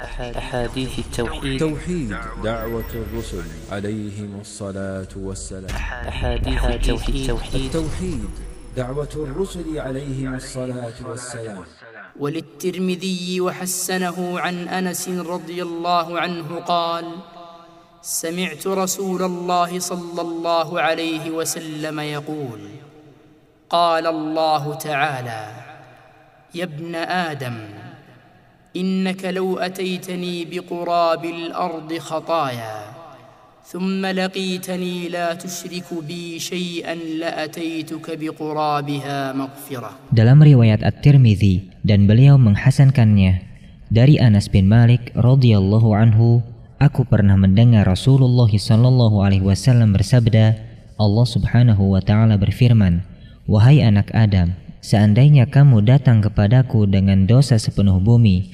أحاديث التوحيد. توحيد دعوة الرسل عليهم الصلاة والسلام. أحاديث التوحيد. التوحيد دعوة الرسل عليهم الصلاة والسلام. وللترمذي وحسنه عن أنس رضي الله عنه قال سمعت رسول الله صلى الله عليه وسلم يقول قال الله تعالى يا ابن آدم انك لو اتيتني بقراب الارض خطايا ثم لقيتني لا تشرك بي شيئا لاتيتك بقرابها مغفره Dalam riwayat At-Tirmidzi dan beliau menghasankannya dari Anas bin Malik radhiyallahu anhu, aku pernah mendengar Rasulullah sallallahu alaihi wasallam bersabda, Allah Subhanahu wa taala berfirman, "Wahai anak Adam, seandainya kamu datang kepadaku dengan dosa sepenuh bumi,